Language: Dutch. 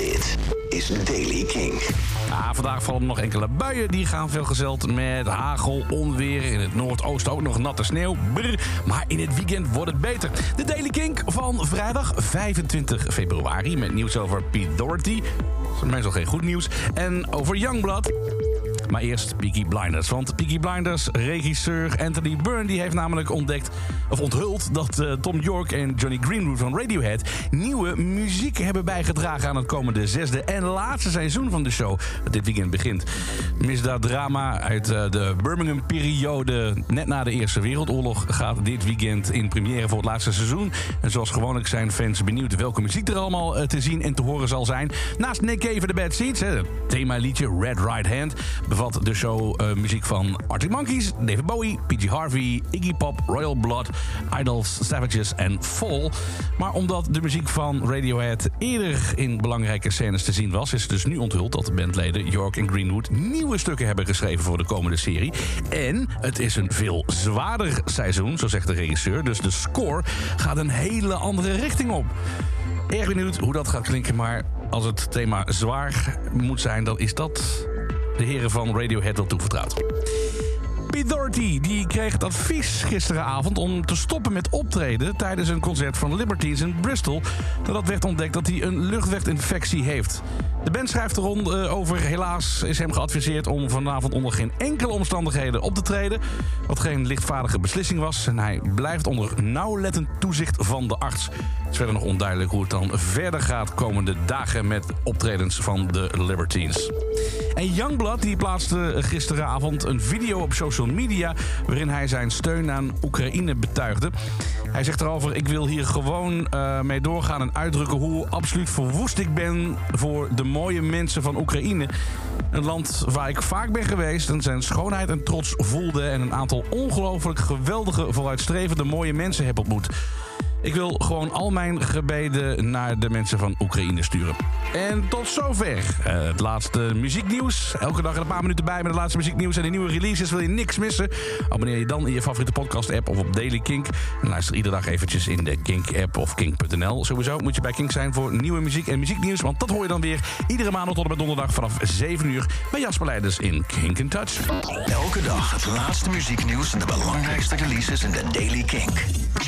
Dit is Daily King. Ah, vandaag vallen nog enkele buien. Die gaan veelgezeld met hagel, onweer. In het noordoosten ook nog natte sneeuw. Maar in het weekend wordt het beter. De Daily Kink van vrijdag 25 februari. Met nieuws over Pete Doherty. Dat is meestal geen goed nieuws. En over Youngblood. Maar eerst Peaky Blinders. Want Peaky Blinders regisseur Anthony Byrne die heeft namelijk ontdekt of onthuld dat eh, Tom York en Johnny Greenwood van Radiohead nieuwe muziek hebben bijgedragen aan het komende zesde en laatste seizoen van de show dat dit weekend begint. Misdaaddrama uit eh, de Birmingham-periode net na de Eerste Wereldoorlog gaat dit weekend in première voor het laatste seizoen. En zoals gewoonlijk zijn fans benieuwd welke muziek er allemaal eh, te zien en te horen zal zijn. Naast Nick Cave The Bad Seeds, het themaliedje Red Right Hand, bevat de show uh, muziek van Arctic Monkeys, David Bowie, PG Harvey, Iggy Pop, Royal Blood, Idols, Savages en Fall. Maar omdat de muziek van Radiohead eerder in belangrijke scènes te zien was, is het dus nu onthuld dat de bandleden York en Greenwood nieuwe stukken hebben geschreven voor de komende serie. En het is een veel zwaarder seizoen, zo zegt de regisseur. Dus de score gaat een hele andere richting op. Erg benieuwd hoe dat gaat klinken, maar als het thema zwaar moet zijn, dan is dat de heren van Radiohead wel toevertrouwd. Pete Doherty die kreeg het advies gisteravond om te stoppen met optreden tijdens een concert van Libertines in Bristol. Nadat werd ontdekt dat hij een luchtweginfectie heeft. De band schrijft erom over. Helaas is hem geadviseerd om vanavond onder geen enkele omstandigheden op te treden. Wat geen lichtvaardige beslissing was. En hij blijft onder nauwlettend toezicht van de arts. Het is verder nog onduidelijk hoe het dan verder gaat komende dagen met optredens van de Libertines. En Youngblood die plaatste gisteravond een video op social media waarin hij zijn steun aan Oekraïne betuigde. Hij zegt erover: Ik wil hier gewoon uh, mee doorgaan en uitdrukken hoe absoluut verwoest ik ben voor de mooie mensen van Oekraïne. Een land waar ik vaak ben geweest en zijn schoonheid en trots voelde en een aantal ongelooflijk geweldige, vooruitstrevende mooie mensen heb ontmoet. Ik wil gewoon al mijn gebeden naar de mensen van Oekraïne sturen. En tot zover uh, het laatste muzieknieuws. Elke dag een paar minuten bij met het laatste muzieknieuws en de nieuwe releases. Wil je niks missen? Abonneer je dan in je favoriete podcast-app of op Daily Kink. En luister iedere dag eventjes in de Kink-app of kink.nl. Sowieso moet je bij Kink zijn voor nieuwe muziek en muzieknieuws. Want dat hoor je dan weer iedere maandag tot en met donderdag vanaf 7 uur bij Jasper Leiders in Kink in Touch. Elke dag het laatste muzieknieuws en de belangrijkste releases in de Daily Kink.